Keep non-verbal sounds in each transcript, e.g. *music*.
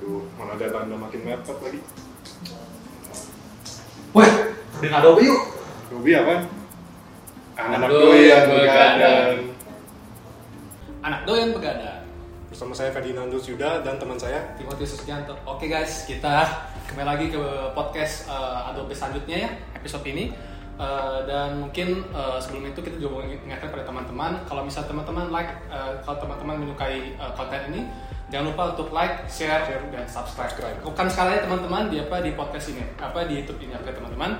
Aduh, mana ada tanda makin mepet lagi. Wah, dengan Adobe yuk. Ruby apa? Anak doyan doyan begadang. Anak doyan begadang. Bersama saya Ferdinandus Yuda dan teman saya Timotius Sugianto. Oke guys, kita kembali lagi ke podcast uh, Adobe selanjutnya ya, episode ini. Uh, dan mungkin uh, sebelum itu kita juga mau ingatkan pada teman-teman kalau misal teman-teman like uh, kalau teman-teman menyukai uh, konten ini jangan lupa untuk like, share, dan subscribe. Bukan sekali ya teman-teman di apa di podcast ini, apa di YouTube ini oke teman-teman.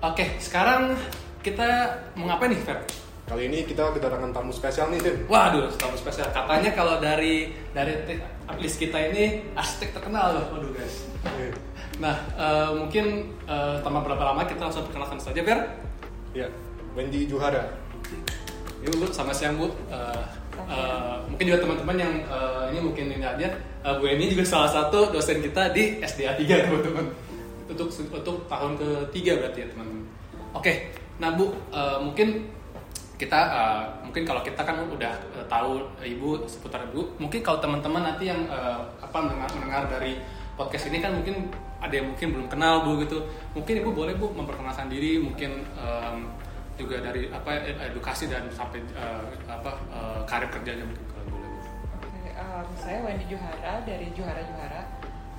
Oke, sekarang kita mau ngapain nih, Fer? Kali ini kita kedatangan tamu spesial nih, Tim. Waduh, tamu spesial. Katanya kalau dari dari list kita ini arsitek terkenal loh. Waduh guys. Nah, eh, mungkin eh, tanpa berapa lama kita langsung perkenalkan saja, Ber. Ya, Wendy Juhara. Yuk, Bu, sama siang, Bu. Eh, eh, mungkin juga teman-teman yang eh, ini mungkin ini aja, eh, Bu Eni juga salah satu dosen kita di SDA 3, *laughs* teman-teman. Untuk untuk tahun ketiga berarti ya, teman-teman. Oke, nah Bu, eh, mungkin kita eh, mungkin kalau kita kan udah eh, tahu Ibu seputar Ibu, mungkin kalau teman-teman nanti yang eh, apa mendengar, mendengar dari podcast ini kan mungkin ada yang mungkin belum kenal Bu gitu. Mungkin Ibu boleh Bu memperkenalkan diri, mungkin em, juga dari apa ed- edukasi dan sampai eh, apa eh, karir kerjanya mungkin kalau boleh. Oke, um, saya Wendy Juhara dari Juhara Juhara.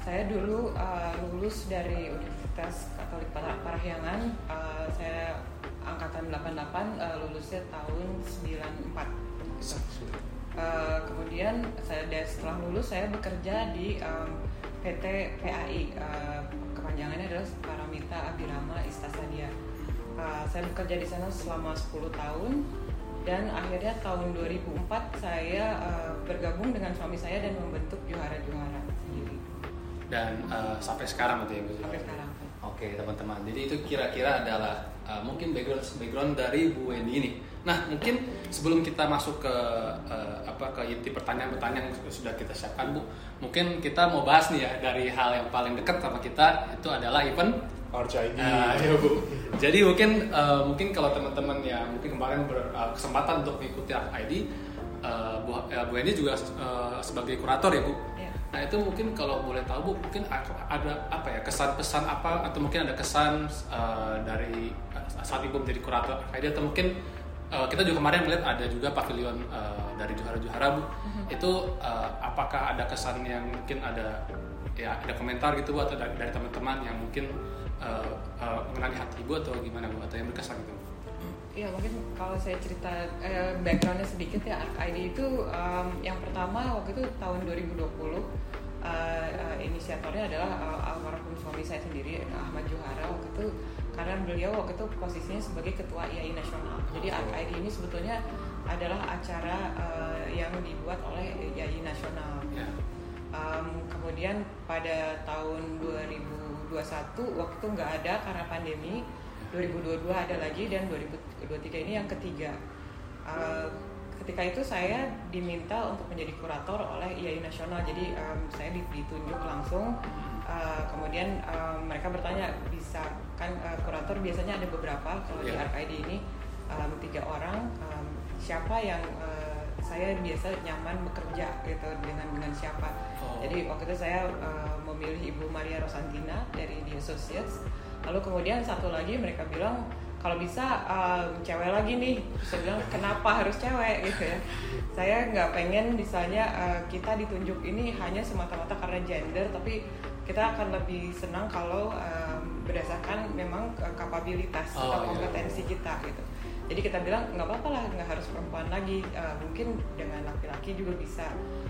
Saya dulu uh, lulus dari Universitas Katolik Par- Parahyangan. Uh, saya angkatan 88, uh, lulusnya tahun 94. Uh, kemudian saya setelah lulus saya bekerja di um, PT PAI. Uh, kepanjangannya adalah Paramita Abirama Istasadia. Uh, saya bekerja di sana selama 10 tahun dan akhirnya tahun 2004 saya uh, bergabung dengan suami saya dan membentuk Juara Juara sendiri Dan eh, sampai sekarang berarti ya Bu? sampai sekarang. Oke teman-teman, jadi itu kira-kira adalah uh, mungkin background background dari Bu Wendy ini. Nah mungkin sebelum kita masuk ke uh, apa ke inti pertanyaan-pertanyaan yang sudah kita siapkan Bu, mungkin kita mau bahas nih ya dari hal yang paling dekat sama kita itu adalah event. RCID. Nah, iya Bu. Jadi mungkin uh, mungkin kalau teman-teman ya mungkin kemarin berkesempatan untuk mengikuti ID, uh, Bu, uh, Bu Wendy juga uh, sebagai kurator ya Bu. Iya. Nah itu mungkin kalau boleh tahu bu, mungkin ada apa ya kesan pesan apa atau mungkin ada kesan uh, dari uh, saat ibu menjadi kurator ID atau mungkin uh, kita juga kemarin melihat ada juga pavilion uh, dari juara-juara bu. Itu uh, apakah ada kesan yang mungkin ada ya ada komentar gitu bu atau dari, dari teman-teman yang mungkin uh, uh, mengenali hati ibu atau gimana bu atau yang berkesan gitu? Iya mungkin kalau saya cerita eh, backgroundnya sedikit ya Arc ID itu em, yang pertama waktu itu tahun 2020 eh, eh, inisiatornya adalah eh, almarhum suami saya sendiri Ahmad Johara waktu itu karena beliau waktu itu posisinya sebagai ketua IAI nasional. Jadi Arc ID ini sebetulnya adalah acara eh, yang dibuat oleh IAI nasional. Ya. Um, kemudian pada tahun 2021 waktu itu nggak ada karena pandemi. 2022 ada lagi dan 2023 ini yang ketiga. Uh, ketika itu saya diminta untuk menjadi kurator oleh IAI nasional. Jadi um, saya di- ditunjuk langsung. Uh, kemudian um, mereka bertanya bisa kan uh, kurator biasanya ada beberapa kalau di Iya. RKID ini um, tiga orang. Um, siapa yang uh, saya biasa nyaman bekerja gitu dengan dengan siapa Oh. jadi waktu itu saya uh, memilih Ibu Maria Rosantina dari The Associates. Lalu kemudian satu lagi mereka bilang kalau bisa uh, cewek lagi nih. Saya bilang kenapa harus cewek gitu ya. Saya nggak pengen misalnya uh, kita ditunjuk ini hanya semata-mata karena gender, tapi kita akan lebih senang kalau um, berdasarkan memang kapabilitas Oh, atau iya. kompetensi kita gitu. Jadi kita bilang nggak apa-apa lah, nggak harus perempuan lagi, Uh, mungkin dengan laki-laki juga bisa.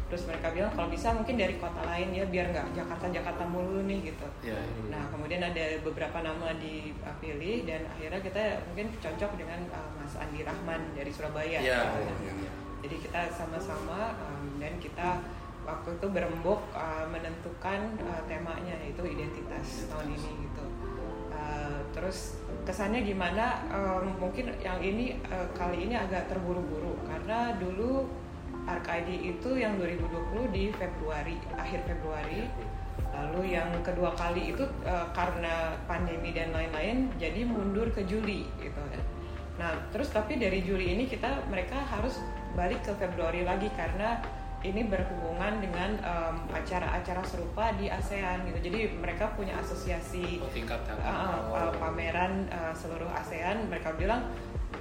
Terus mereka bilang kalau bisa mungkin dari kota lain ya biar nggak Jakarta Jakarta mulu nih gitu. Ya, Nah kemudian ada beberapa nama dipilih dan akhirnya kita mungkin cocok dengan uh, Mas Andi Rahman dari Surabaya. ya. Gitu. Jadi kita sama-sama um, dan kita waktu itu berembuk uh, menentukan uh, temanya yaitu identitas tahun ini gitu. Terus kesannya gimana? Um, mungkin yang ini uh, kali ini agak terburu-buru karena dulu ArcID itu yang 2020 di Februari akhir Februari. Lalu yang kedua kali itu uh, karena pandemi dan lain-lain jadi mundur ke Juli gitu. Nah, terus tapi dari Juli ini kita mereka harus balik ke Februari lagi karena ini berhubungan dengan acara-acara serupa di ASEAN gitu. Jadi mereka punya asosiasi Oh, tingkat uh, uh, pameran uh, seluruh ASEAN. Mereka bilang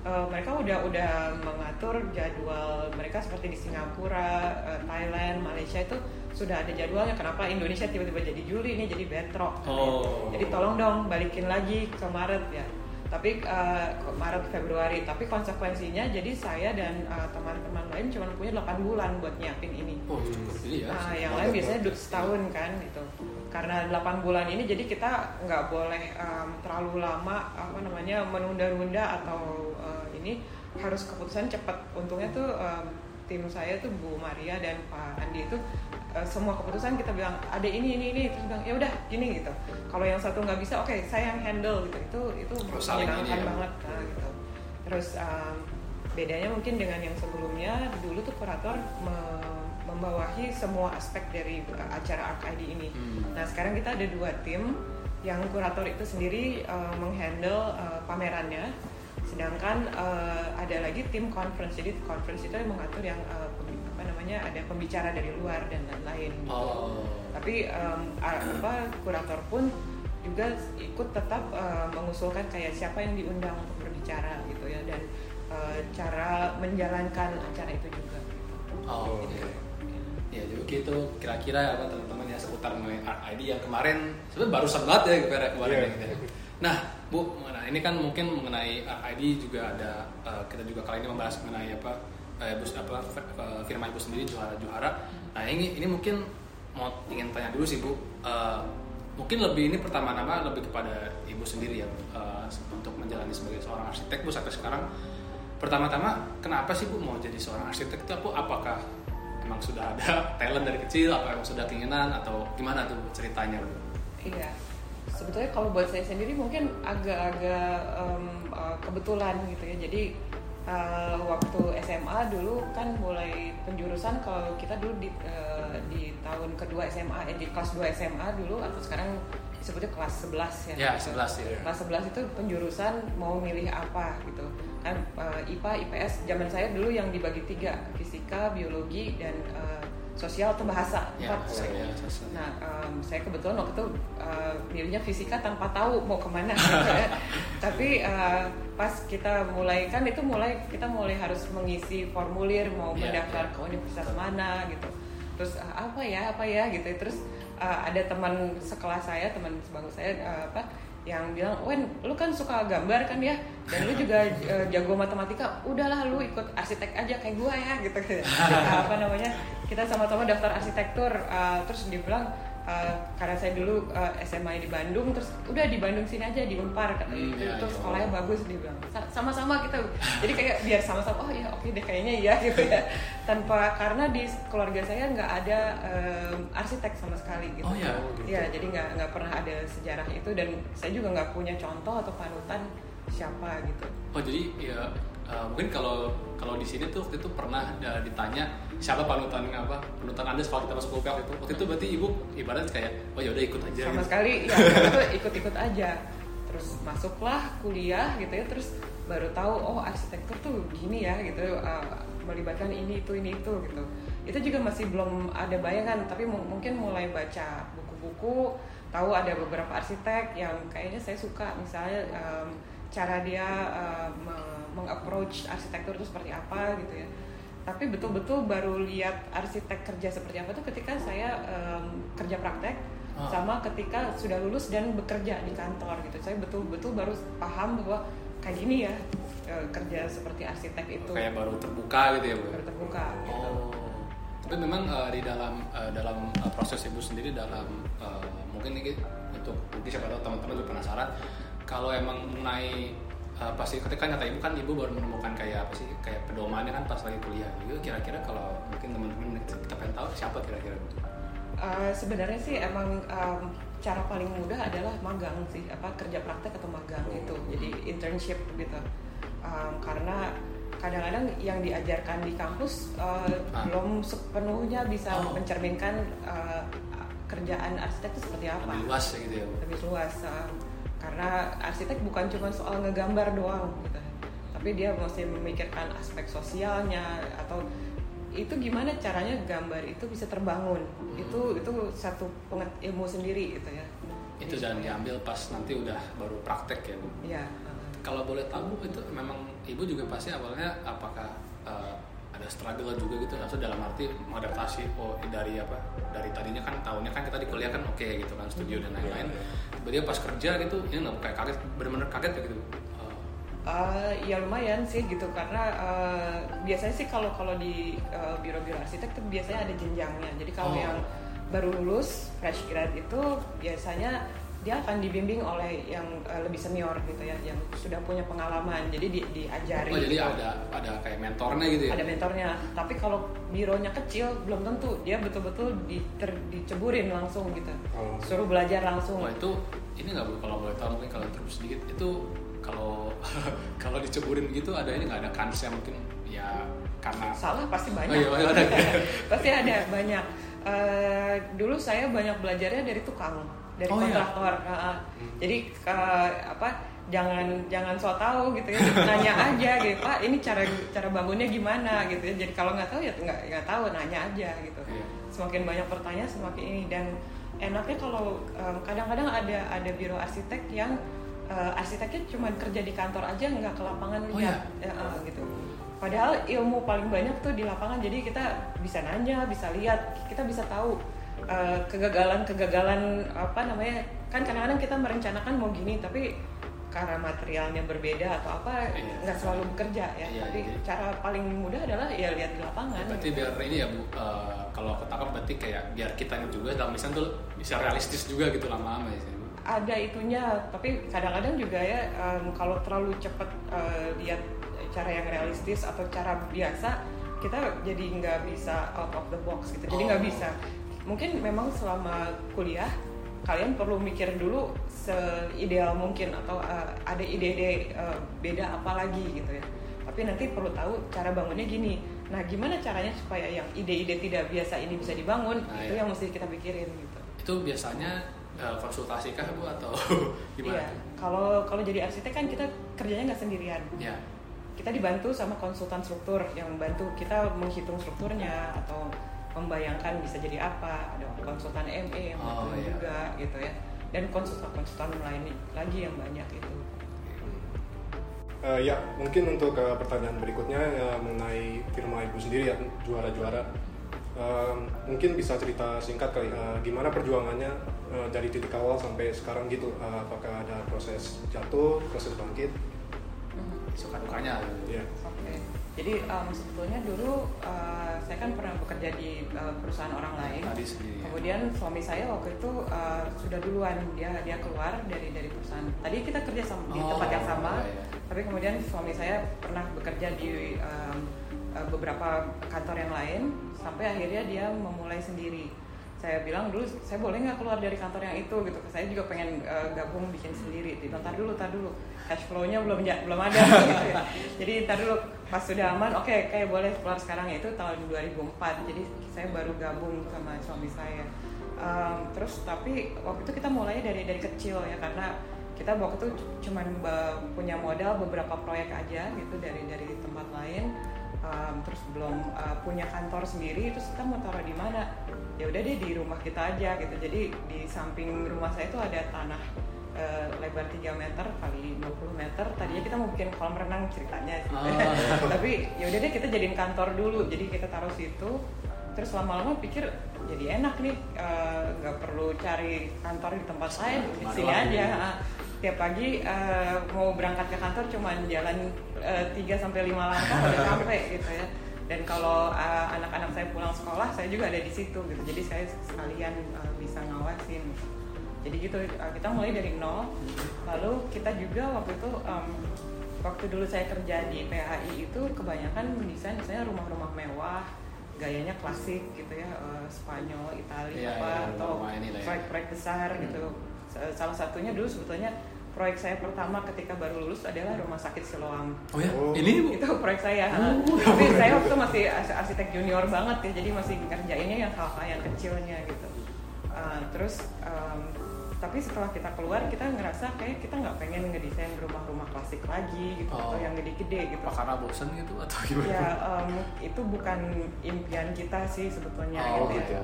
uh, mereka udah udah mengatur jadwal mereka seperti di Singapura, uh, Thailand, Malaysia itu sudah ada jadwalnya. Kenapa Indonesia tiba-tiba jadi Juli ini jadi bentrok? Oh. Jadi tolong dong balikin lagi ke Maret ya. Tapi uh, Maret Februari. Tapi konsekuensinya jadi saya dan uh, teman-teman lain cuma punya 8 bulan buat nyiapin ini. Oh, cukup ini ya. Nah, yang lain biasanya du- setahun kan gitu. Karena 8 bulan ini jadi kita nggak boleh em, terlalu lama apa namanya menunda-nunda atau eh, ini harus keputusan cepat. Untungnya tuh em, tim saya tuh Bu Maria dan Pak Andi itu eh, semua keputusan kita bilang ada ini ini ini terus bilang ya udah gini gitu. Kalau yang satu nggak bisa oke saya yang handle gitu. Itu itu menyenangkan ya. banget nah, gitu. Terus em, bedanya mungkin dengan yang sebelumnya dulu tuh kurator me- membawahi semua aspek dari acara ID ini. Hmm. Nah sekarang kita ada dua tim yang kurator itu sendiri uh, menghandle uh, pamerannya, sedangkan uh, ada lagi tim conference. Jadi conference itu yang mengatur yang uh, pem- apa namanya ada pembicara dari luar dan lain-lain. gitu. Oh. Tapi um, apa kurator pun juga ikut tetap uh, mengusulkan kayak siapa yang diundang untuk berbicara gitu ya dan uh, cara menjalankan acara itu juga. Oh, oke. Ya, jadi gitu kira-kira apa teman-teman ya seputar mengenai Art ID yang kemarin sebenarnya barusan banget ya kemarin kemarin Iya. ya, gitu ya. Nah, Bu, nah ini kan mungkin mengenai Art ID juga ada eh, kita juga kali ini membahas mengenai apa eh, bus apa f- eh, firma Ibu sendiri juara-juara. Nah, ini ini mungkin mau ingin tanya dulu sih, Bu. Eh, mungkin lebih ini pertama nama lebih kepada Ibu sendiri ya eh, untuk menjalani sebagai seorang arsitek Bu sampai sekarang pertama-tama kenapa sih bu mau jadi seorang arsitek itu Bu? apakah emang sudah ada talent dari kecil emang sudah keinginan atau gimana tuh ceritanya bu Iya. Sebetulnya kalau buat saya sendiri mungkin agak-agak eh, kebetulan gitu ya. Jadi eh, waktu SMA dulu kan mulai penjurusan kalau kita dulu di eh, di tahun kedua SMA eh, di kelas 2 SMA dulu atau sekarang disebutnya kelas 11 ya. ya 11 ya Kelas 11 itu penjurusan mau milih apa gitu kan eh, IPA IPS zaman saya dulu yang dibagi tiga fisika biologi dan eh, sosial atau bahasa ya Empat. saya saya Nah, em, saya kebetulan waktu itu eh, milihnya fisika tanpa tahu mau ke mana. ya. *laughs* Tapi eh, pas kita mulai kan itu mulai kita mulai harus mengisi formulir mau Iya, mendaftar iya. ke universitas Betul. mana gitu. Terus eh, apa ya apa ya gitu. Terus eh, ada teman sekelas saya teman sebangku saya eh, apa yang bilang, Wen, lu kan suka gambar kan ya, dan lu juga eh, jago matematika, udahlah lu ikut arsitek aja kayak gua ya, gitu. Nah, *laughs* apa namanya, kita sama-sama daftar arsitektur, eh, terus dia bilang, eh, karena saya dulu eh, SMA di Bandung, terus udah di Bandung sini aja di Unpar, kata Hmm, iya, terus iya. sekolahnya bagus, dia bilang, "Sa- sama-sama kita, jadi kayak biar sama-sama, oh ya oke deh kayaknya iya *laughs* gitu ya, tanpa karena di keluarga saya nggak ada em, arsitek sama sekali gitu. Oh, ya? Oh, gitu. Iya, jadi nggak nggak pernah ada sejarah itu dan saya juga nggak punya contoh atau panutan siapa gitu. oh jadi ya eh, mungkin kalau kalau di sini tuh waktu itu pernah ditanya siapa panutan apa panutan anda setelah kita masuk UPH itu waktu itu berarti ibu ibarat kayak oh ya udah ikut aja Sama gitu. sekali *laughs* ya itu ikut-ikut aja. Terus masuklah kuliah gitu ya, terus baru tahu oh arsitektur tuh gini ya gitu uh, melibatkan ini itu ini itu gitu. Itu juga masih belum ada bayangan, tapi mu- mungkin mulai baca buku-buku, tahu ada beberapa arsitek yang kayaknya saya suka misalnya em, cara dia uh, me- mengapproach arsitektur itu seperti apa gitu ya tapi betul-betul baru lihat arsitek kerja seperti apa tuh ketika saya em, kerja praktek Ah. sama ketika sudah lulus dan bekerja di kantor gitu saya betul-betul baru paham bahwa kayak gini ya eh, kerja seperti arsitek itu kayak baru terbuka gitu ya bu baru terbuka gitu. Oh, tapi memang eh, di dalam eh, dalam eh, proses ibu sendiri dalam eh, mungkin ini untuk mungkin siapa tahu teman-teman juga penasaran kalau emang mengenai eh, pasti ketika nyata ibu kan ibu baru menemukan kayak apa sih kayak pedomannya kan pas lagi kuliah. Gitu kira-kira kalau mungkin teman-teman kita pengen tahu siapa kira-kira gitu? Eh, sebenarnya sih emang em, cara paling mudah adalah magang sih apa kerja praktek atau magang itu jadi internship gitu. Em, karena kadang-kadang yang diajarkan di kampus eh, Ah. belum sepenuhnya bisa Oh. mencerminkan eh, kerjaan arsitek itu seperti apa. Lebih luas ya gitu ya lebih luas uh, karena arsitek bukan cuma soal ngegambar doang gitu. Tapi dia mesti memikirkan aspek sosialnya atau itu gimana caranya gambar itu bisa terbangun. Itu itu satu penget ilmu sendiri gitu ya. Itu jangan diambil pas nanti udah baru praktek ya bu. Ya kalau boleh tahu itu memang ibu juga pasti awalnya apakah eh, ada struggle juga gitu maksud dalam arti mengadaptasi oh dari apa dari tadinya kan tahunnya kan kita di kuliah kan oke gitu kan studio dan lain-lain tiba-tiba pas kerja gitu ini nggak kayak kaget bener-bener kaget ya gitu Eh, Eh, ya lumayan sih gitu karena eh, biasanya sih kalau kalau di eh, biro-biro arsitek tuh biasanya ada jenjangnya. Jadi kalau Oh. yang baru lulus fresh grad itu biasanya dia akan dibimbing oleh yang eh, lebih senior gitu ya, yang sudah punya pengalaman. Jadi di, diajari. oh jadi gitu. ada ada kayak mentornya gitu ya ada mentornya. Tapi kalau bironya kecil belum tentu dia betul-betul diter- diceburin langsung gitu. Oh. Suruh belajar langsung. Wah itu ini nggak bu kalau boleh tahu mungkin kalau terus sedikit itu kalau *laughs* kalau diceburin gitu ada ini nggak ada kansnya mungkin ya karena salah pasti banyak Oh iya, ada. *laughs* pasti ada banyak Eh, dulu saya banyak belajarnya dari tukang dari Oh, iya? kontraktor Heeh. jadi eh, apa jangan jangan so tahu gitu ya *laughs* nanya aja gitu pak ini cara cara bangunnya gimana? gitu ya. Jadi kalau nggak tahu ya nggak nggak tahu nanya aja gitu. Iya. semakin banyak pertanyaan semakin ini. Dan enaknya kalau em, kadang-kadang ada ada biro arsitek yang eh, arsiteknya cuma kerja di kantor aja nggak ke lapangan Oh, lihat. Ya, eh, gitu. Padahal ilmu paling banyak tuh di lapangan. Jadi kita bisa nanya bisa lihat kita bisa tahu eh, kegagalan-kegagalan apa namanya kan kadang-kadang kita merencanakan mau gini tapi karena materialnya berbeda atau apa Iya. nggak selalu bekerja ya Iya, tapi iya. cara paling mudah adalah ya lihat di lapangan berarti biar ini ya bu eh, kalau aku tangkap berarti kayak biar kita juga dalam misalnya tuh bisa realistis juga gitu lama-lama ya bu ada itunya tapi kadang-kadang juga ya em, kalau terlalu cepat eh, lihat cara yang realistis atau cara biasa kita jadi nggak bisa out of the box gitu jadi nggak Oh. bisa mungkin memang selama kuliah kalian perlu mikir dulu seideal mungkin atau eh, ada ide-ide eh, beda apa lagi gitu ya. Tapi nanti perlu tahu cara bangunnya gini. Nah gimana caranya supaya yang ide-ide tidak biasa ini bisa dibangun? Nah, itu iya. yang mesti kita pikirin gitu. Itu biasanya eh, konsultasi kah bu atau *laughs* gimana? Iya, kalau kalau jadi arsitek kan kita kerjanya nggak sendirian. ya Kita dibantu sama konsultan struktur yang membantu kita menghitung strukturnya atau membayangkan bisa jadi apa. Ada konsultan ME yang Oh, iya. juga gitu ya. Dan konsultan-konsultan lain lagi yang banyak itu. Eh, ya, mungkin untuk eh, pertanyaan berikutnya eh, mengenai firma ibu sendiri ya juara-juara. Eh, mungkin bisa cerita singkat kali, eh, gimana perjuangannya eh, dari titik awal sampai sekarang gitu. Eh, apakah ada proses jatuh, proses bangkit? suka dukanya Ya. Oke. Jadi em, sebetulnya dulu eh, saya kan pernah bekerja di eh, perusahaan orang lain. tadi sendiri ya. Kemudian suami saya waktu itu uh, sudah duluan dia dia keluar dari dari perusahaan. Tadi kita kerja sama, di Oh, tempat yang sama, iya, iya. tapi kemudian suami saya pernah bekerja di um, uh, beberapa kantor yang lain sampai akhirnya dia memulai sendiri. Saya bilang dulu saya boleh nggak keluar dari kantor yang itu gitu. Saya juga pengen uh, gabung bikin sendiri. Dia bilang, "Tar dulu, tar dulu. Cash flow-nya belum belum ada gitu *laughs* ya. Jadi tar dulu pas sudah aman, oke kayak boleh keluar sekarang itu tahun 2004. Jadi saya baru gabung sama suami saya. Um, terus tapi waktu itu kita mulai dari dari kecil ya karena kita waktu itu c- cuman ba- punya modal beberapa proyek aja gitu dari dari tempat lain Um, terus belum uh, punya kantor sendiri terus kita mau taruh di mana ya udah deh di rumah kita aja gitu jadi di samping rumah saya itu ada tanah uh, lebar 3 meter kali 20 meter tadinya kita mau bikin kolam renang ceritanya gitu. Ah. *laughs* tapi ya udah deh kita jadiin kantor dulu jadi kita taruh situ terus lama-lama pikir jadi enak nih eh, nggak perlu cari kantor di tempat lain di sini aja. Ah, tiap pagi eh, mau berangkat ke kantor cuman jalan 3 sampai 5 langkah udah *laughs* sampai gitu ya dan kalau eh, anak-anak saya pulang sekolah saya juga ada di situ gitu jadi saya sekalian eh, bisa ngawasin jadi gitu eh, kita mulai dari nol. Lalu kita juga waktu itu em, waktu dulu saya kerja di PHI itu kebanyakan mendesain misalnya rumah-rumah mewah gayanya klasik gitu ya eh, Spanyol Italia Iya, apa iya, atau ini lah ya. proyek-proyek besar gitu. Sa- salah satunya dulu sebetulnya proyek saya pertama ketika baru lulus adalah rumah sakit Siloam. Oh ya? Oh. ini? Itu proyek saya. Oh, tapi saya waktu itu masih arsi- arsitek junior banget ya jadi masih ngerjainnya yang hal-hal yang kecilnya gitu. Uh, terus um, tapi setelah kita keluar kita ngerasa kayak kita nggak pengen ngedesain rumah-rumah klasik lagi gitu Oh. atau yang gede-gede gitu Apa karena bosen gitu atau gimana? ya em, itu bukan impian kita sih sebetulnya Oh, gitu, gitu. ya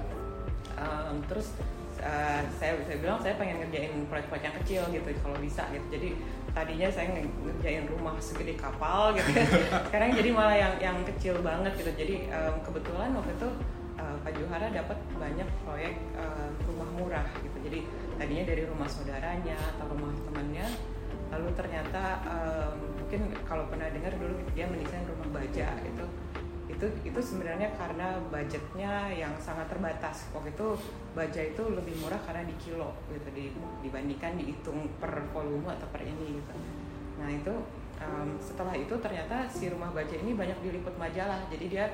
Em, terus eh, saya saya bilang saya pengen ngerjain proyek-proyek yang kecil gitu kalau bisa gitu jadi tadinya saya nge- ngerjain rumah segede kapal gitu ya. *laughs* sekarang jadi malah yang yang kecil banget gitu jadi em, kebetulan waktu itu eh, Pak Juhara dapat banyak proyek eh, rumah murah gitu jadi tadinya dari rumah saudaranya atau rumah temannya lalu ternyata em, mungkin kalau pernah dengar dulu dia mendesain rumah baja gitu. Itu itu sebenarnya karena budgetnya yang sangat terbatas. Waktu itu baja itu lebih murah karena di kilo gitu di- dibandingkan dihitung per volume atau per ini gitu. Nah itu em, setelah itu ternyata si rumah baja ini banyak diliput majalah. Jadi dia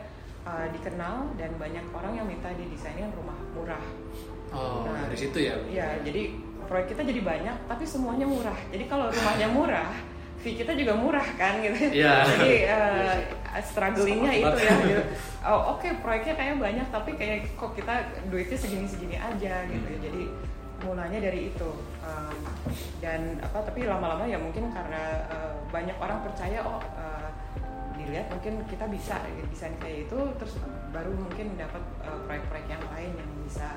eh, dikenal dan banyak orang yang minta didesainin rumah murah Oh, Nah, dari situ ya. Iya, jadi proyek kita jadi banyak, tapi semuanya murah. Jadi kalau rumahnya murah, fee kita juga murah kan gitu. Iya. Jadi eh, strugglingnya itu ya. Gitu. Oh, Oke, proyeknya kayak banyak, tapi kayak kok kita duitnya segini-segini aja gitu. ya. Jadi mulanya dari itu. Um, dan apa? Tapi lama-lama ya mungkin karena eh, banyak orang percaya oh eh, dilihat mungkin kita bisa desain kayak itu terus baru mungkin dapat eh, proyek-proyek yang lain yang bisa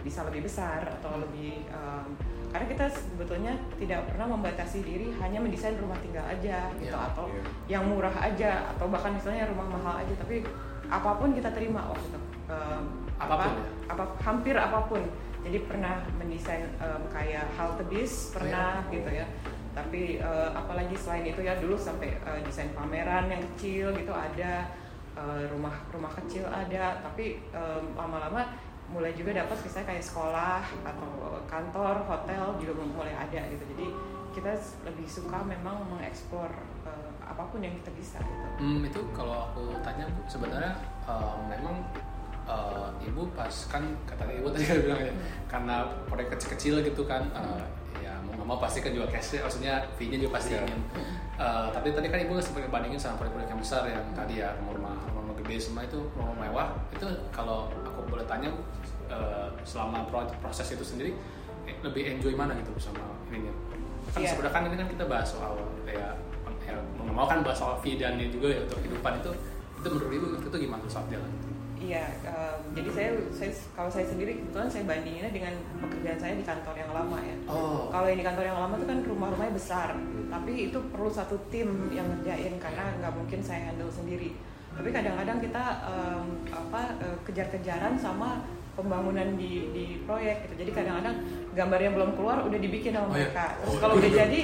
bisa lebih besar atau lebih em, karena kita sebetulnya tidak pernah membatasi diri hanya mendesain rumah tinggal aja gitu Iya, atau iya. yang murah aja atau bahkan misalnya rumah mahal aja tapi apa pun kita terima waktu itu Em, Apa pun apa, ya? apa hampir apa pun jadi pernah mendesain em, kayak halte bis pernah Iya. gitu ya tapi eh, apalagi selain itu ya dulu sampai eh, desain pameran yang kecil gitu ada eh, rumah rumah kecil ada tapi em, lama-lama mulai juga dapat misalnya kayak sekolah atau kantor hotel juga mulai ada gitu. Jadi kita lebih suka memang mengeksplor eh, apa pun yang kita bisa gitu. Hmm, itu kalau aku tanya Bu, sebenarnya eh, memang eh, ibu pas kan katanya ibu tadi *laughs* bilang ya karena proyek kecil-kecil gitu kan ya mau mau pasti kan juga cash maksudnya fee-nya juga pasti Iya. ingin. Eh, tapi tadi kan ibu sempat bandingin sama proyek-proyek yang besar yang tadi ya rumah rumah gede semua itu rumah mewah. Itu kalau aku boleh tanya Bu, eh, selama pro- proses itu sendiri eh, lebih enjoy mana gitu sama ininya? Kan Iya. sebenarnya kan ini kan kita bahas soal ya, ya mau kan bahas soal fee dan juga ya untuk kehidupan itu. Itu menurut ibu itu gimana tuh saat jalan Iya, jadi saya, saya kalau saya sendiri kebetulan saya bandinginnya dengan pekerjaan saya di kantor yang lama ya. oh Kalau yang di kantor yang lama itu kan rumah-rumahnya besar, tapi itu perlu satu tim yang ngerjain karena nggak mungkin saya handle sendiri. Tapi kadang-kadang kita em, apa eh, kejar-kejaran sama pembangunan di di proyek gitu. Jadi kadang-kadang gambarnya belum keluar udah dibikin sama Oh, iya. mereka. Terus Oh, kalau udah jadi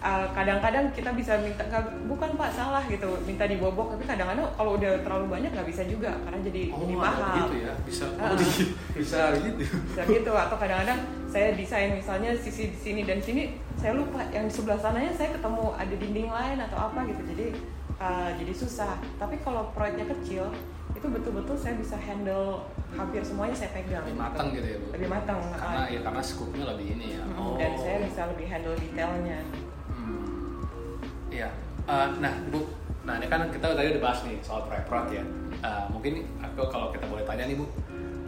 eh, kadang-kadang kita bisa minta bukan pak salah gitu minta dibobok tapi kadang-kadang kalau udah terlalu banyak nggak bisa juga karena jadi oh jadi mahal gitu ya bisa Ah. oh, di- bisa gitu. Bisa gitu atau kadang-kadang saya desain misalnya sisi di sini dan sini saya lupa yang di sebelah sananya saya ketemu ada dinding lain atau apa gitu jadi uh, jadi susah. Tapi kalau proyeknya kecil itu betul-betul saya bisa handle hampir semuanya saya pegang. Lebih matang gitu ya bu? Lebih matang karena uh, ya karena scoopnya lebih ini ya. Mm, dan saya bisa lebih handle detailnya. Iya. Eh, nah, Bu. Nah, ini kan kita tadi udah bahas nih soal proyek-proyek ya. Eh, mungkin aku kalau kita boleh tanya nih, Bu.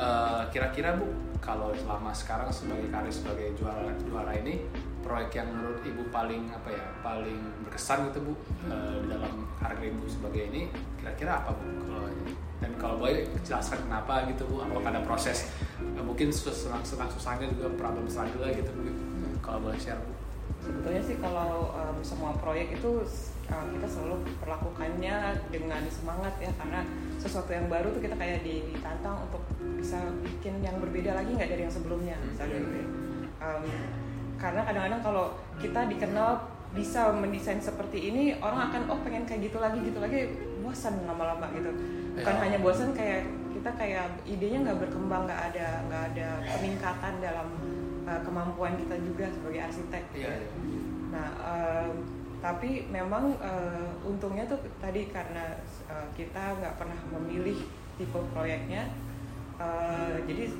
eh, kira-kira Bu, kalau selama sekarang sebagai karir sebagai juara juara ini, proyek yang menurut Ibu paling apa ya? Paling berkesan gitu, Bu, eh, di dalam karir Ibu sebagai ini, kira-kira apa, Bu? Kalau? Dan kalau boleh jelaskan kenapa gitu, Bu? Apakah ada proses mungkin senang-senang susahnya juga problem struggle gitu, Bu? Kalau boleh share, Bu. Sebetulnya sih kalau um, semua proyek itu uh, kita selalu perlakukannya dengan semangat ya karena sesuatu yang baru tuh kita kayak ditantang untuk bisa bikin yang berbeda lagi nggak dari yang sebelumnya misalnya gitu ya. Um, karena kadang-kadang kalau kita dikenal bisa mendesain seperti ini orang akan oh pengen kayak gitu lagi gitu lagi bosan lama-lama gitu bukan Ya. hanya bosan kayak kita kayak idenya nggak berkembang nggak ada nggak ada peningkatan dalam uh, kemampuan kita juga sebagai arsitek Iya, iya. Nah, em, tapi memang eh, untungnya tuh tadi karena eh, kita nggak pernah memilih tipe proyeknya, eh, jadi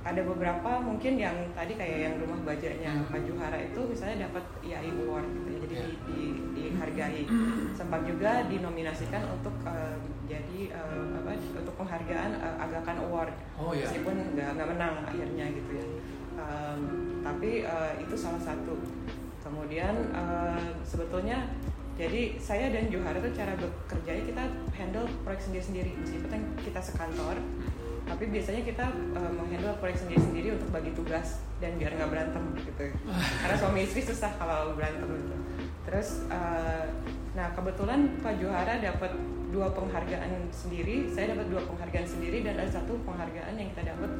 ada beberapa mungkin yang tadi kayak yang rumah bajanya Pak Juhara itu misalnya dapat IAI Award gitu ya, jadi Iya. di, di- dihargai. Sempat juga dinominasikan untuk eh, jadi eh, apa untuk penghargaan eh, Agakan Award Oh iya. meskipun nggak nggak menang akhirnya gitu ya Um, tapi uh, itu salah satu. Kemudian uh, sebetulnya jadi saya dan Johara tuh cara bekerjanya kita handle proyek sendiri-sendiri. Meskipun kita sekantor tapi biasanya kita uh, menghandle proyek sendiri-sendiri untuk bagi tugas dan biar nggak berantem gitu. Karena suami istri susah kalau berantem gitu. Terus uh, nah kebetulan Pak Johara dapat dua penghargaan sendiri saya dapat dua penghargaan sendiri dan ada satu penghargaan yang kita dapat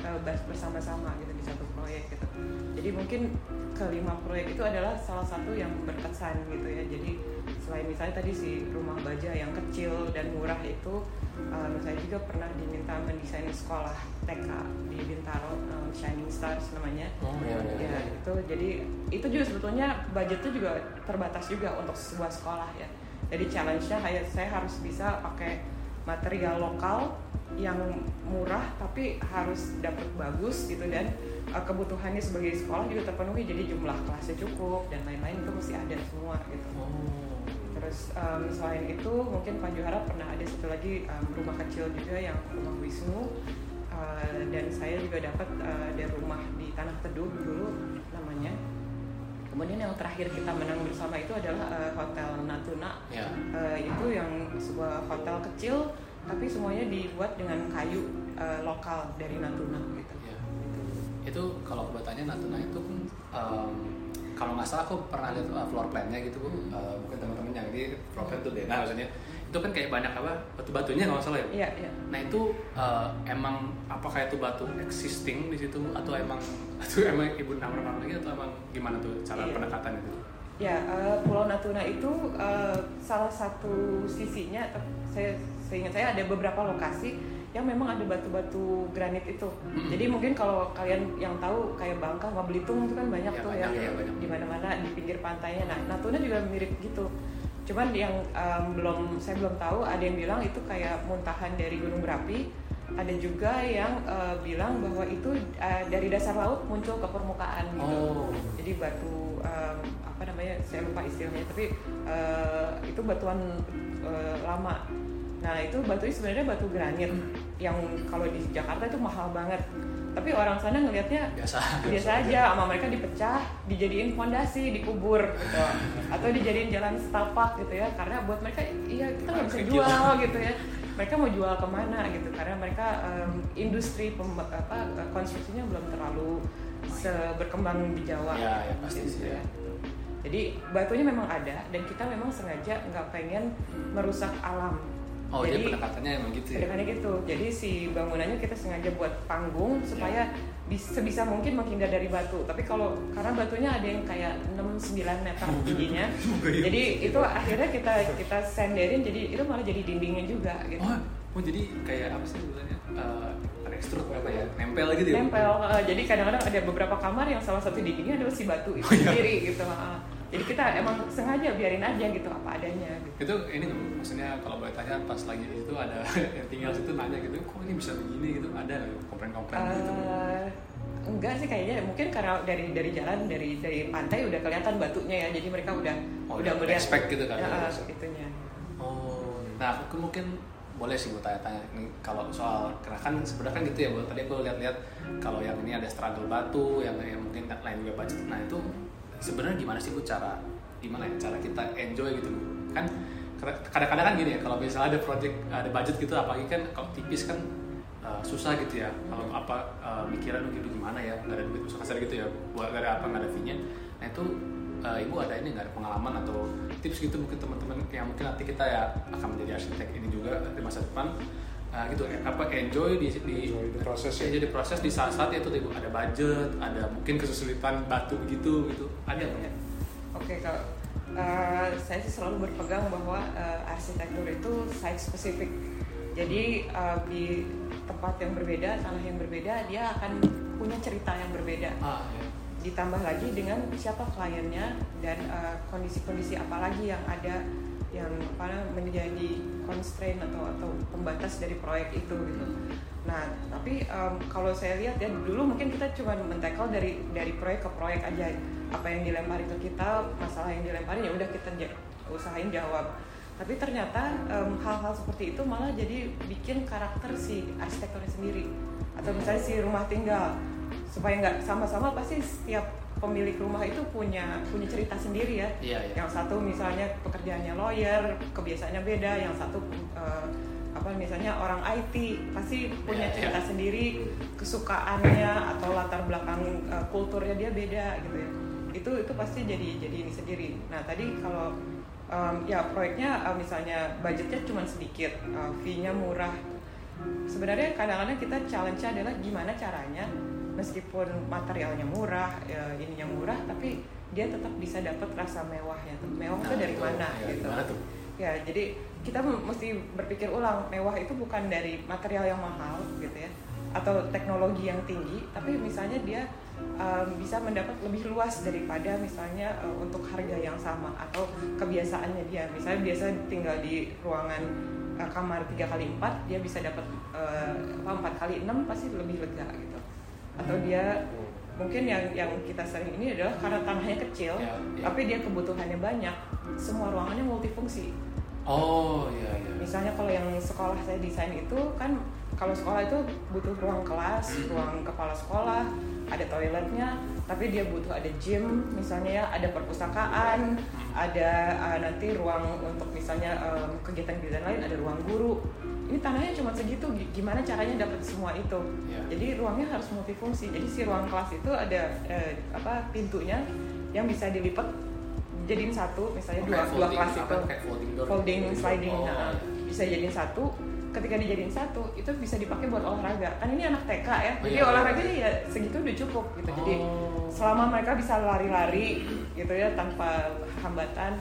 uh, bersama-sama gitu di satu proyek gitu. Jadi mungkin kelima proyek itu adalah salah satu yang berkesan gitu ya. Jadi selain misalnya tadi si rumah baja yang kecil dan murah itu um, saya juga pernah diminta mendesain sekolah TK di Bintaro um, Shining Stars namanya. Oh, iya, iya, ya iya. itu. Jadi itu juga sebetulnya budgetnya juga terbatas juga untuk sebuah sekolah ya jadi challenge-nya kayak saya harus bisa pakai material lokal yang murah tapi harus dapat bagus gitu. Dan uh, kebutuhannya sebagai sekolah juga terpenuhi jadi jumlah kelasnya cukup dan lain-lain itu mesti ada semua gitu. Oh. terus um, selain itu mungkin Pak Johara pernah ada satu lagi um, rumah kecil juga yang rumah Wisnu. Uh, dan saya juga dapat uh, ada rumah di Tanah Teduh dulu namanya kemudian yang terakhir kita menang bersama itu adalah uh, Hotel Natuna Ya. Uh, itu yang sebuah hotel kecil tapi semuanya dibuat dengan kayu uh, lokal dari Natuna gitu. Ya. Itu kalau aku bertanya Natuna itu em, kalau nggak salah aku pernah lihat uh, floor plan-nya gitu bu. Uh, mungkin teman-teman yang di floor plan tuh Dena maksudnya. Itu kan kayak banyak apa batu-batunya kalau nggak salah ya. Iya, iya. Nah itu uh, emang apakah itu batu existing di situ atau emang *laughs* atau emang ibu nama lagi atau emang gimana tuh cara Iya. pendekatan itu? Ya, eh, Pulau Natuna itu eh, salah satu sisinya, saya seingat saya ada beberapa lokasi yang memang ada batu-batu granit itu. Mm-mm. Jadi mungkin kalau kalian yang tahu kayak Bangka, Belitung itu kan banyak Ya, tuh banyak, ya, ya, banyak. di mana-mana di pinggir pantainya. Nah, Natuna juga mirip gitu. Cuman yang em, belum saya belum tahu ada yang bilang itu kayak muntahan dari gunung berapi. Ada juga yang eh, bilang bahwa itu eh, dari dasar laut muncul ke permukaan gitu Oh. jadi batu um, apa namanya saya lupa istilahnya tapi uh, itu batuan uh, lama nah itu batu sebenarnya batu granit yang kalau di Jakarta itu mahal banget tapi orang sana ngelihatnya Biasa. biasa aja sama mereka dipecah dijadiin fondasi dikubur gitu. Atau dijadiin jalan setapak gitu ya karena buat mereka iya kita nggak bisa jual gitu ya. Mereka mau jual ke mana gitu karena mereka em, industri pem- apa konstruksinya belum terlalu berkembang di Jawa Ya, ya, pasti gitu sih, ya. jadi batunya memang ada dan kita memang sengaja nggak pengen merusak alam Oh jadi, jadi pendekatannya emang gitu ya? Ke depannya gitu. Jadi si bangunannya kita sengaja buat panggung supaya bis- sebisa mungkin menghindar dari batu. Tapi kalau karena batunya ada yang kayak 6 9 meter tingginya. jadi itu akhirnya kita kita senderin jadi itu malah jadi dindingnya juga gitu. Oh, oh jadi kayak apa sih sebenarnya? Uh, extrude apa ya? Nempel gitu ya? Nempel. eh, jadi kadang-kadang ada beberapa kamar yang salah satu dindingnya adalah si batu itu Oh, iya. sendiri gitu. eh. Jadi kita emang sengaja biarin aja gitu apa adanya gitu. Itu ini maksudnya kalau boleh tanya pas lagi itu ada *laughs* yang tinggal situ nanya gitu, kok ini bisa begini gitu? Ada nggak komplain-komplain gitu? Eh, enggak sih kayaknya mungkin karena dari dari jalan dari dari pantai udah kelihatan batunya ya jadi mereka udah Oh, udah melihat expect gitu kan, ya, itunya Oh, nah aku mungkin boleh sih gue tanya-tanya ini kalau soal karena kan sebenarnya kan gitu ya bu tadi aku lihat-lihat kalau yang ini ada struggle batu yang, yang mungkin lain juga budget nah itu sebenarnya gimana sih bu cara gimana ya cara kita enjoy gitu? Kan kadang-kadang kan gini ya kalau misalnya ada project ada budget gitu apalagi kan kalau tipis kan uh, susah gitu ya. Kalau apa uh, mikiran gitu gimana ya nggak ada duit susah kasar gitu ya. Buat nggak ada apa nggak ada fee-nya. Nah itu uh, ibu ada ini nggak ada pengalaman atau tips gitu mungkin teman-teman yang mungkin nanti kita ya akan menjadi arsitek ini juga di masa depan uh, gitu apa enjoy di, di Enjoy the process ya. jadi proses di saat-saat itu ibu ada budget ada mungkin kesulitan batu gitu gitu ada Ya, nggak? ya. oke kalau eh, saya sih selalu berpegang bahwa eh, arsitektur itu site specific jadi eh, di tempat yang berbeda tanah yang berbeda dia akan punya cerita yang berbeda ah ya. ditambah lagi dengan siapa kliennya dan uh, kondisi-kondisi apa lagi yang ada yang apa menjadi constraint atau atau pembatas dari proyek itu gitu. Nah, tapi um, kalau saya lihat ya dulu mungkin kita cuma mentekel dari dari proyek ke proyek aja apa yang dilemparin ke kita, masalah yang dilemparin ya udah kita usahain jawab. Tapi ternyata em, hal-hal seperti itu malah jadi bikin karakter si arsitekturnya sendiri atau misalnya si rumah tinggal supaya nggak sama-sama pasti setiap pemilik rumah itu punya punya cerita sendiri ya. Iya, iya. yang satu misalnya pekerjaannya lawyer kebiasaannya beda. Yang satu eh, apa misalnya orang IT pasti punya Iya, cerita iya. sendiri. Kesukaannya atau latar belakang eh, kulturnya dia beda gitu ya. Itu itu pasti jadi jadi ini sendiri. Nah tadi kalau em, ya proyeknya eh, misalnya budgetnya cuma sedikit eh, fee-nya murah. Sebenarnya kadang-kadang kita challenge adalah gimana caranya meskipun materialnya murah ya, ininya murah tapi dia tetap bisa dapat rasa mewahnya mewah itu Nah, dari mana ya, gitu. ya jadi kita mesti berpikir ulang mewah itu bukan dari material yang mahal gitu ya atau teknologi yang tinggi tapi misalnya dia um, bisa mendapat lebih luas daripada misalnya uh, untuk harga yang sama atau kebiasaannya dia. Misalnya biasa tinggal di ruangan uh, kamar tiga kali empat dia bisa dapat uh, apa empat kali enam pasti lebih lega gitu atau dia mungkin yang yang kita sering ini adalah karena tanahnya kecil Ya, ya. tapi dia kebutuhannya banyak semua ruangannya multifungsi Oh iya iya. misalnya kalau yang sekolah saya desain itu kan kalau sekolah itu butuh ruang kelas Hmm. ruang kepala sekolah ada toiletnya tapi dia butuh ada gym misalnya ya ada perpustakaan ada uh, nanti ruang untuk misalnya um, kegiatan-kegiatan lain ada ruang guru ini tanahnya cuma segitu gi- gimana caranya dapat semua itu Ya. jadi ruangnya harus multifungsi jadi si ruang kelas itu ada eh, apa pintunya yang bisa dilipat jadiin satu misalnya Oh, dua kayak dua folding, kelas apa, itu folding door. folding Folding door. sliding Oh, nah, iya. bisa jadiin satu ketika dijadiin satu itu bisa dipakai buat olahraga kan ini anak TK ya Oh, jadi iya. olahraganya ya segitu udah cukup gitu jadi Oh. selama mereka bisa lari-lari gitu ya tanpa hambatan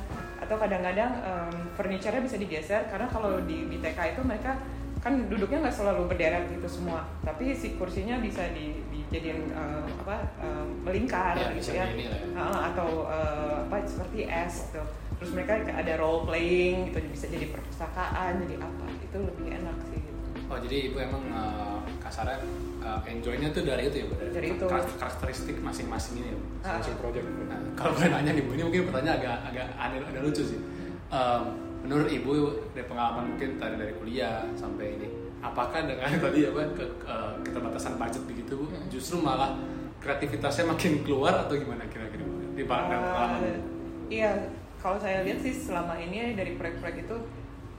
atau kadang-kadang em, furniture-nya bisa digeser karena kalau di, di TK itu mereka kan duduknya nggak selalu berderet gitu semua tapi si kursinya bisa di, dijadiin eh, apa em, melingkar Ya, gitu ya lah ya. Ah, atau eh, apa seperti es gitu terus mereka ada role playing gitu bisa jadi perpustakaan jadi apa itu lebih enak sih gitu. Oh jadi ibu emang uh, kasarnya uh, enjoynya tuh dari itu ya Bu? Dari itu. karakter- karakteristik masing-masing ini ya Masing project. Nah, kalau gue nanya nih Bu, ini mungkin pertanyaan agak agak aneh, agak lucu sih. Um, menurut ibu dari pengalaman mungkin tadi dari kuliah sampai ini, apakah dengan *laughs* tadi apa ke, uh, keterbatasan budget begitu Bu, Hmm. justru malah kreativitasnya makin keluar atau gimana kira-kira Bu? di pengalaman? Eh, iya kalau saya lihat sih selama ini dari proyek-proyek itu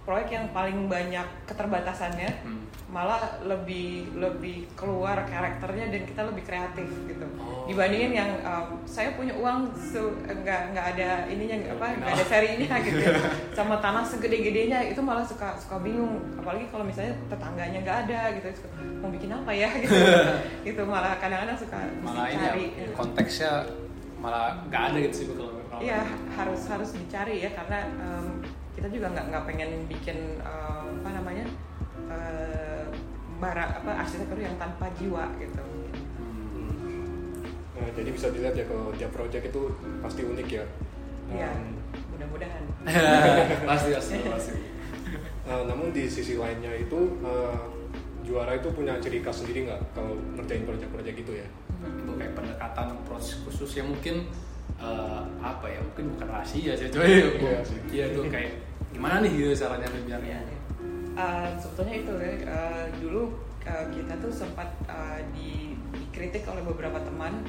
proyek yang paling banyak keterbatasannya Hmm. malah lebih lebih keluar karakternya dan kita lebih kreatif gitu Oh. dibandingin yang um, saya punya uang se- nggak nggak ada ininya nggak apa nggak ada *laughs* serinya gitu ya. sama tanah segede-gedenya itu malah suka suka bingung apalagi kalau misalnya tetangganya nggak ada gitu mau bikin apa ya *laughs* gitu gitu malah kadang-kadang suka malah ini cari ya, konteksnya malah nggak ada gitu sih kalau Iya harus harus dicari ya karena em, kita juga nggak nggak pengen bikin em, apa namanya eh, barang apa arsitektur yang tanpa jiwa gitu. Hmm. Nah, jadi bisa dilihat ya kalau tiap project itu pasti unik ya. Iya Um, mudah-mudahan. *laughs* pasti pasti *laughs* pasti. Nah, namun di sisi lainnya itu eh, juara itu punya ciri khas sendiri nggak kalau ngerjain proyek-proyek gitu ya? itu kayak pendekatan proses khusus yang mungkin eh, apa ya mungkin bukan rahasia sih coy Iya iya tuh kayak gimana nih gitu caranya biar iya. Eh, sebetulnya itu ya eh, dulu eh, kita tuh sempat eh, di, dikritik oleh beberapa teman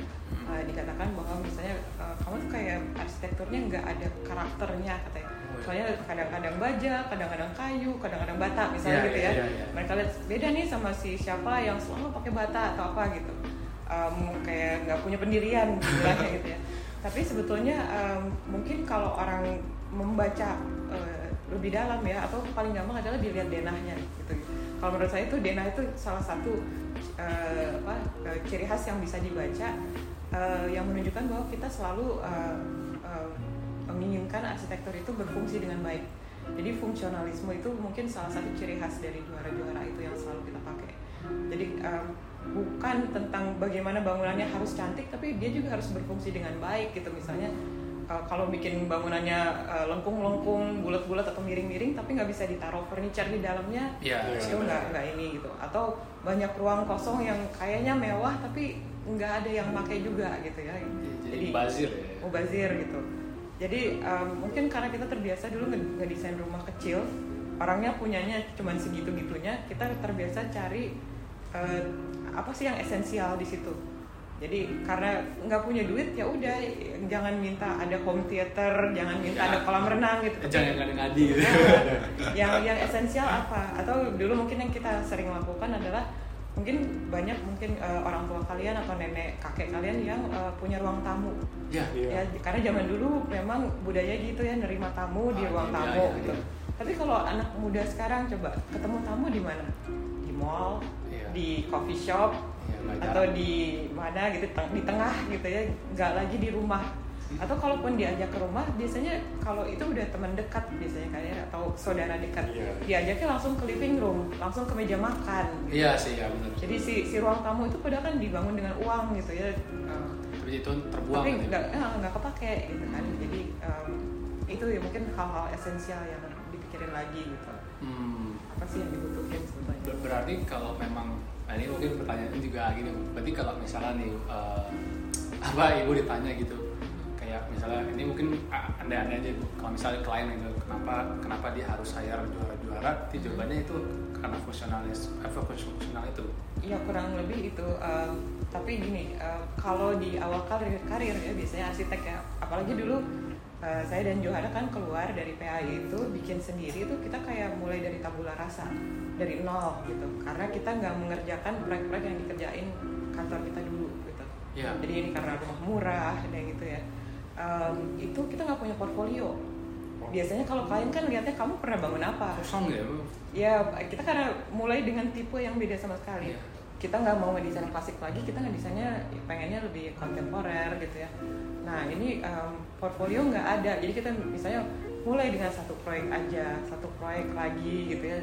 eh, dikatakan bahwa misalnya eh, kamu tuh kayak arsitekturnya nggak ada karakternya katanya. Oh, iya. Soalnya kadang-kadang baja, kadang-kadang kayu, kadang-kadang bata misalnya Iya, gitu ya. iya, iya. Mereka lihat beda nih sama si siapa yang selalu pakai bata atau apa gitu. Em, kayak nggak punya pendirian istilahnya gitu ya. Tapi sebetulnya em, mungkin kalau orang membaca eh, lebih dalam ya atau paling gampang adalah dilihat denahnya gitu. Kalau menurut saya itu denah itu salah satu eh, apa eh, ciri khas yang bisa dibaca eh, yang menunjukkan bahwa kita selalu eh, eh, menginginkan arsitektur itu berfungsi dengan baik. Jadi fungsionalisme itu mungkin salah satu ciri khas dari juara-juara itu yang selalu kita pakai. Jadi em, bukan tentang bagaimana bangunannya harus cantik, tapi dia juga harus berfungsi dengan baik gitu. Misalnya kalau bikin bangunannya uh, lengkung-lengkung, bulat-bulat atau miring-miring, tapi nggak bisa ditaruh furniture di dalamnya, Iya, itu nggak nggak ini gitu. Atau banyak ruang kosong yang kayaknya mewah tapi nggak ada yang pakai juga gitu ya. jadi bazir ya mubazir gitu. Jadi um, mungkin karena kita terbiasa dulu nge- ngedesain rumah kecil, orangnya punyanya cuman segitu-gitunya, kita terbiasa cari uh, apa sih yang esensial di situ. jadi karena nggak punya duit ya udah jangan minta ada home theater jangan minta ada kolam renang gitu *laughs* jangan ngadi-ngadi gitu. yang yang esensial apa atau dulu mungkin yang kita sering lakukan adalah mungkin banyak mungkin eh, orang tua kalian atau nenek kakek kalian yang eh, punya ruang tamu ya Iya. ya karena zaman dulu memang budaya gitu ya nerima tamu di Ah, ruang iya, tamu iya, gitu iya. tapi kalau anak muda sekarang coba ketemu tamu di mana di mall. Di coffee shop nggak atau di mana gitu di tengah gitu ya nggak lagi di rumah. Atau kalaupun diajak ke rumah biasanya kalau itu udah teman dekat biasanya kayak atau saudara dekat Iya. diajaknya langsung ke living room langsung ke meja makan iya sih ya benar jadi si si ruang tamu itu padahal kan dibangun dengan uang gitu ya Eh, tapi itu terbuang tapi gitu. nggak eh, nggak kepake gitu kan. Jadi em, itu ya mungkin hal-hal esensial yang dipikirin lagi gitu Hmm. apa sih yang dibutuhin sebetulnya Ber- Berarti kalau memang nah ini mungkin pertanyaannya juga gini, berarti kalau misalnya nih eh, *laughs* apa ibu ditanya gitu, kayak misalnya ini mungkin ah, anda-anda aja Bu, kalau misalnya klien gitu, kenapa kenapa dia harus hire juara-juara? Itu jawabannya itu karena fungsionalis, apa fungsional itu. Iya kurang lebih itu em, tapi gini em, kalau di awal karir karir ya biasanya arsitek ya apalagi dulu eh, saya dan Johara kan keluar dari PAI itu bikin sendiri itu kita kayak mulai dari tabula rasa dari nol gitu karena kita nggak mengerjakan proyek-proyek yang dikerjain kantor kita dulu gitu Iya. jadi ini karena rumah murah dan gitu ya Em, itu kita nggak punya portfolio biasanya kalau klien kan lihatnya kamu pernah bangun apa Kosong ya? Ya, kita karena mulai dengan tipe yang beda sama sekali. Iya. Kita nggak mau ngedesain klasik lagi, kita ngedesainnya pengennya lebih kontemporer gitu ya. Nah, ini em, portfolio nggak ada, jadi kita misalnya mulai dengan satu proyek aja, satu proyek lagi gitu ya.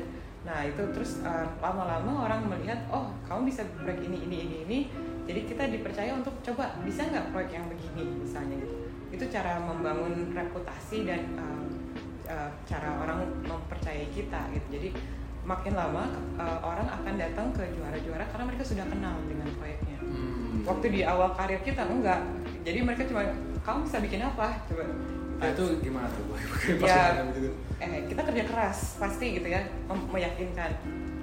Nah, itu terus lama-lama orang melihat, oh kamu bisa proyek ini, ini, ini, ini. Jadi kita dipercaya untuk coba bisa nggak proyek yang begini misalnya gitu. Itu cara membangun reputasi dan uh, cara orang mempercayai kita gitu. Jadi makin lama uh, orang akan datang ke juara-juara karena mereka sudah kenal dengan proyeknya. Hmm. Waktu di awal karir kita enggak. Jadi mereka cuma kamu bisa bikin apa? Coba. Nah, itu gimana tuh? *laughs* Ya. gitu. Eh kita kerja keras pasti gitu ya mem- meyakinkan.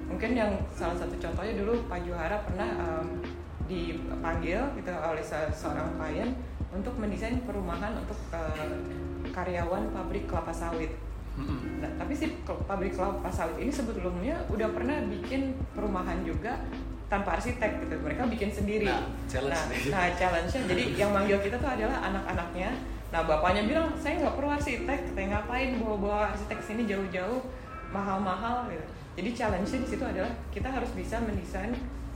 Mungkin yang salah satu contohnya dulu Pak Juhara pernah um, dipanggil gitu oleh se- seorang klien untuk mendesain perumahan untuk uh, karyawan pabrik kelapa sawit. Mm-mm. Nah, tapi si pabrik kelapa sawit ini sebelumnya udah pernah bikin perumahan juga tanpa arsitek gitu. Mereka bikin sendiri. Nah, challenge nah, nih. nah, challenge-nya jadi yang manggil kita tuh adalah anak-anaknya. Nah, bapaknya bilang, "Saya nggak perlu arsitek, saya ngapain bawa-bawa arsitek sini jauh-jauh mahal-mahal gitu." Jadi challenge-nya di situ adalah kita harus bisa mendesain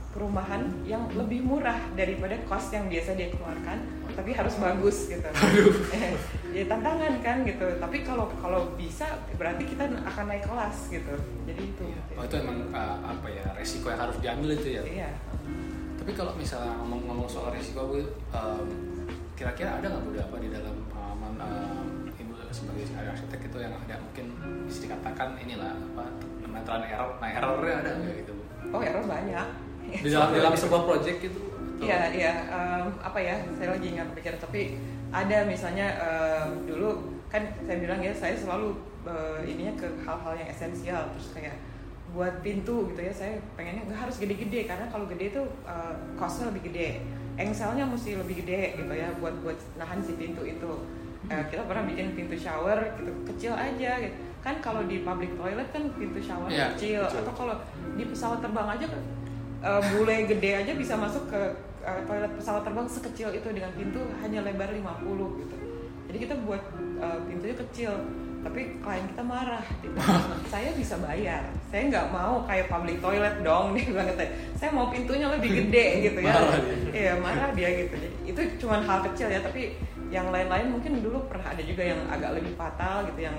perumahan yang lebih murah daripada cost yang biasa dia keluarkan, tapi harus bagus gitu. *laughs* Eh, *laughs* ya tantangan kan gitu. Tapi kalau kalau bisa berarti kita akan naik kelas gitu. Jadi itu. Iya. Oh, itu emang uh, apa ya resiko yang harus diambil itu ya. Iya. Tapi kalau misalnya ngomong-ngomong soal risiko, Bu, em, kira-kira ada nggak Bu apa di dalam pengalaman em, ibu sebagai arsitek itu yang ada mungkin bisa dikatakan inilah apa and error, nah errornya ada nggak gitu Bu? Oh error banyak. *laughs* Di dalam dalam sebuah project gitu? Iya iya em, apa ya saya lagi nggak pikir tapi ada misalnya em, dulu kan saya bilang ya saya selalu eh, ininya ke hal-hal yang esensial terus kayak buat pintu gitu ya saya pengennya nggak harus gede-gede karena kalau gede itu eh, costnya lebih gede engselnya mesti lebih gede gitu ya buat buat nahan si pintu itu Eh, kita pernah bikin pintu shower gitu kecil aja gitu kan kalau di public toilet kan pintu shower Iya, kecil kecil. atau kalau di pesawat terbang aja eh, bule gede aja bisa masuk ke toilet pesawat terbang sekecil itu dengan pintu hanya lebar 50 gitu. Jadi kita buat eh, pintunya kecil, tapi klien kita marah. Bilang, *laughs* saya bisa bayar, saya nggak mau kayak public toilet dong. *laughs* Dia bilang gitu. Saya mau pintunya lebih gede *laughs* gitu ya. Iya marah dia gitu. Jadi, itu cuma hal kecil ya, tapi yang lain-lain mungkin dulu pernah ada juga yang agak lebih fatal gitu yang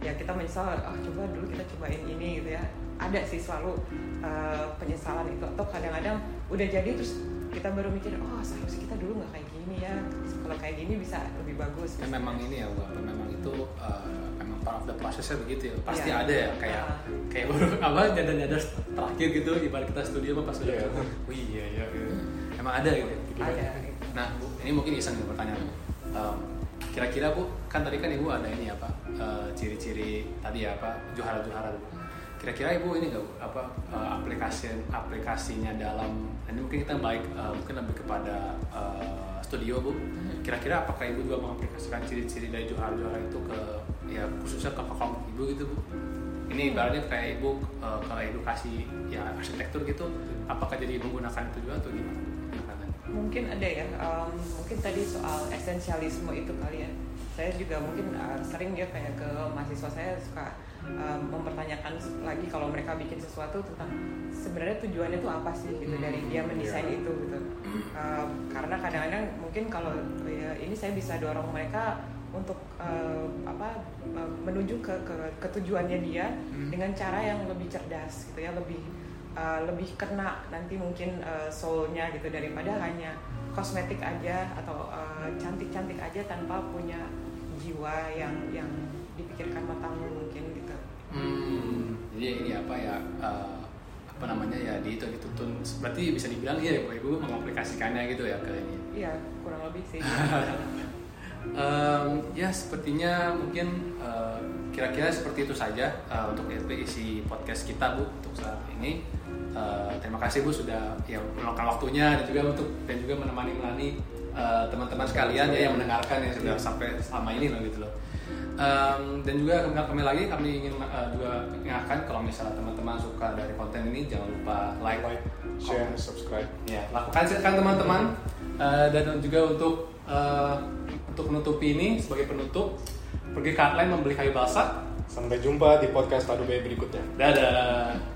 ya kita menyesal ah coba dulu kita cobain ini gitu ya ada sih selalu uh, penyesalan itu atau kadang-kadang udah jadi terus kita baru mikir oh seharusnya kita dulu nggak kayak gini ya kalau kayak gini bisa lebih bagus Kan memang ini ya, Bu, apa memang itu uh, memang part of the prosesnya begitu ya. Pasti Iya. ada ya kayak Ah. kayak baru *laughs* apa nyadar-nyadar terakhir gitu ibarat kita studio apa pas udah Iya. ketemu. *laughs* Oh iya iya. iya. Emang ada gitu. ada gitu. Nah, Bu, ini mungkin iseng nih pertanyaan. Um, kira-kira Bu, kan tadi kan Ibu ada ini apa? uh, ciri-ciri tadi ya apa? Juara-juara Bu. Kira-kira ibu ini nggak apa uh, aplikasi aplikasinya dalam ini mungkin kita baik uh, mungkin lebih kepada uh, studio bu. Kira-kira apakah ibu juga mengaplikasikan ciri-ciri dari juara-juara itu ke ya khususnya ke kelompok ibu gitu bu? Ini ibaratnya kayak ibu uh, ke edukasi ya arsitektur gitu. Apakah jadi menggunakan itu juga atau gimana? Mungkin ada ya um, mungkin tadi soal esensialisme itu kali ya. Saya juga mungkin uh, sering ya kayak ke mahasiswa saya suka um, mempertanyakan lagi kalau mereka bikin sesuatu tentang sebenarnya tujuannya itu apa sih gitu dari dia mendesain itu gitu Um, karena kadang-kadang mungkin kalau ya, ini saya bisa dorong mereka untuk uh, apa uh, menuju ke, ke ketujuannya dia Hmm. dengan cara yang lebih cerdas gitu ya lebih uh, lebih kena nanti mungkin uh, soulnya gitu daripada hanya kosmetik aja atau uh, cantik-cantik aja tanpa punya jiwa yang yang dipikirkan matang mungkin gitu. Hmm, jadi ini apa ya eh, apa namanya ya di itu dituntun berarti bisa dibilang ya ibu ibu mengaplikasikannya gitu ya ke ini. Iya kurang lebih sih. *laughs* Em, ya sepertinya mungkin eh, kira-kira seperti itu saja eh, untuk isi podcast kita bu untuk saat ini. Eh, terima kasih bu sudah ya meluangkan waktunya dan juga untuk dan juga menemani melani eh, teman-teman sekalian ya yang mendengarkan yang sudah sampai selama ini loh gitu loh. Em, dan juga kami, kami lagi kami ingin eh, juga ingatkan kalau misalnya teman-teman suka dari konten ini jangan lupa like, like share subscribe Ya, lakukan silakan teman-teman Eh, dan juga untuk eh, untuk menutupi ini sebagai penutup pergi ke outline membeli kayu balsa. sampai jumpa di podcast Tadu berikutnya Dadah.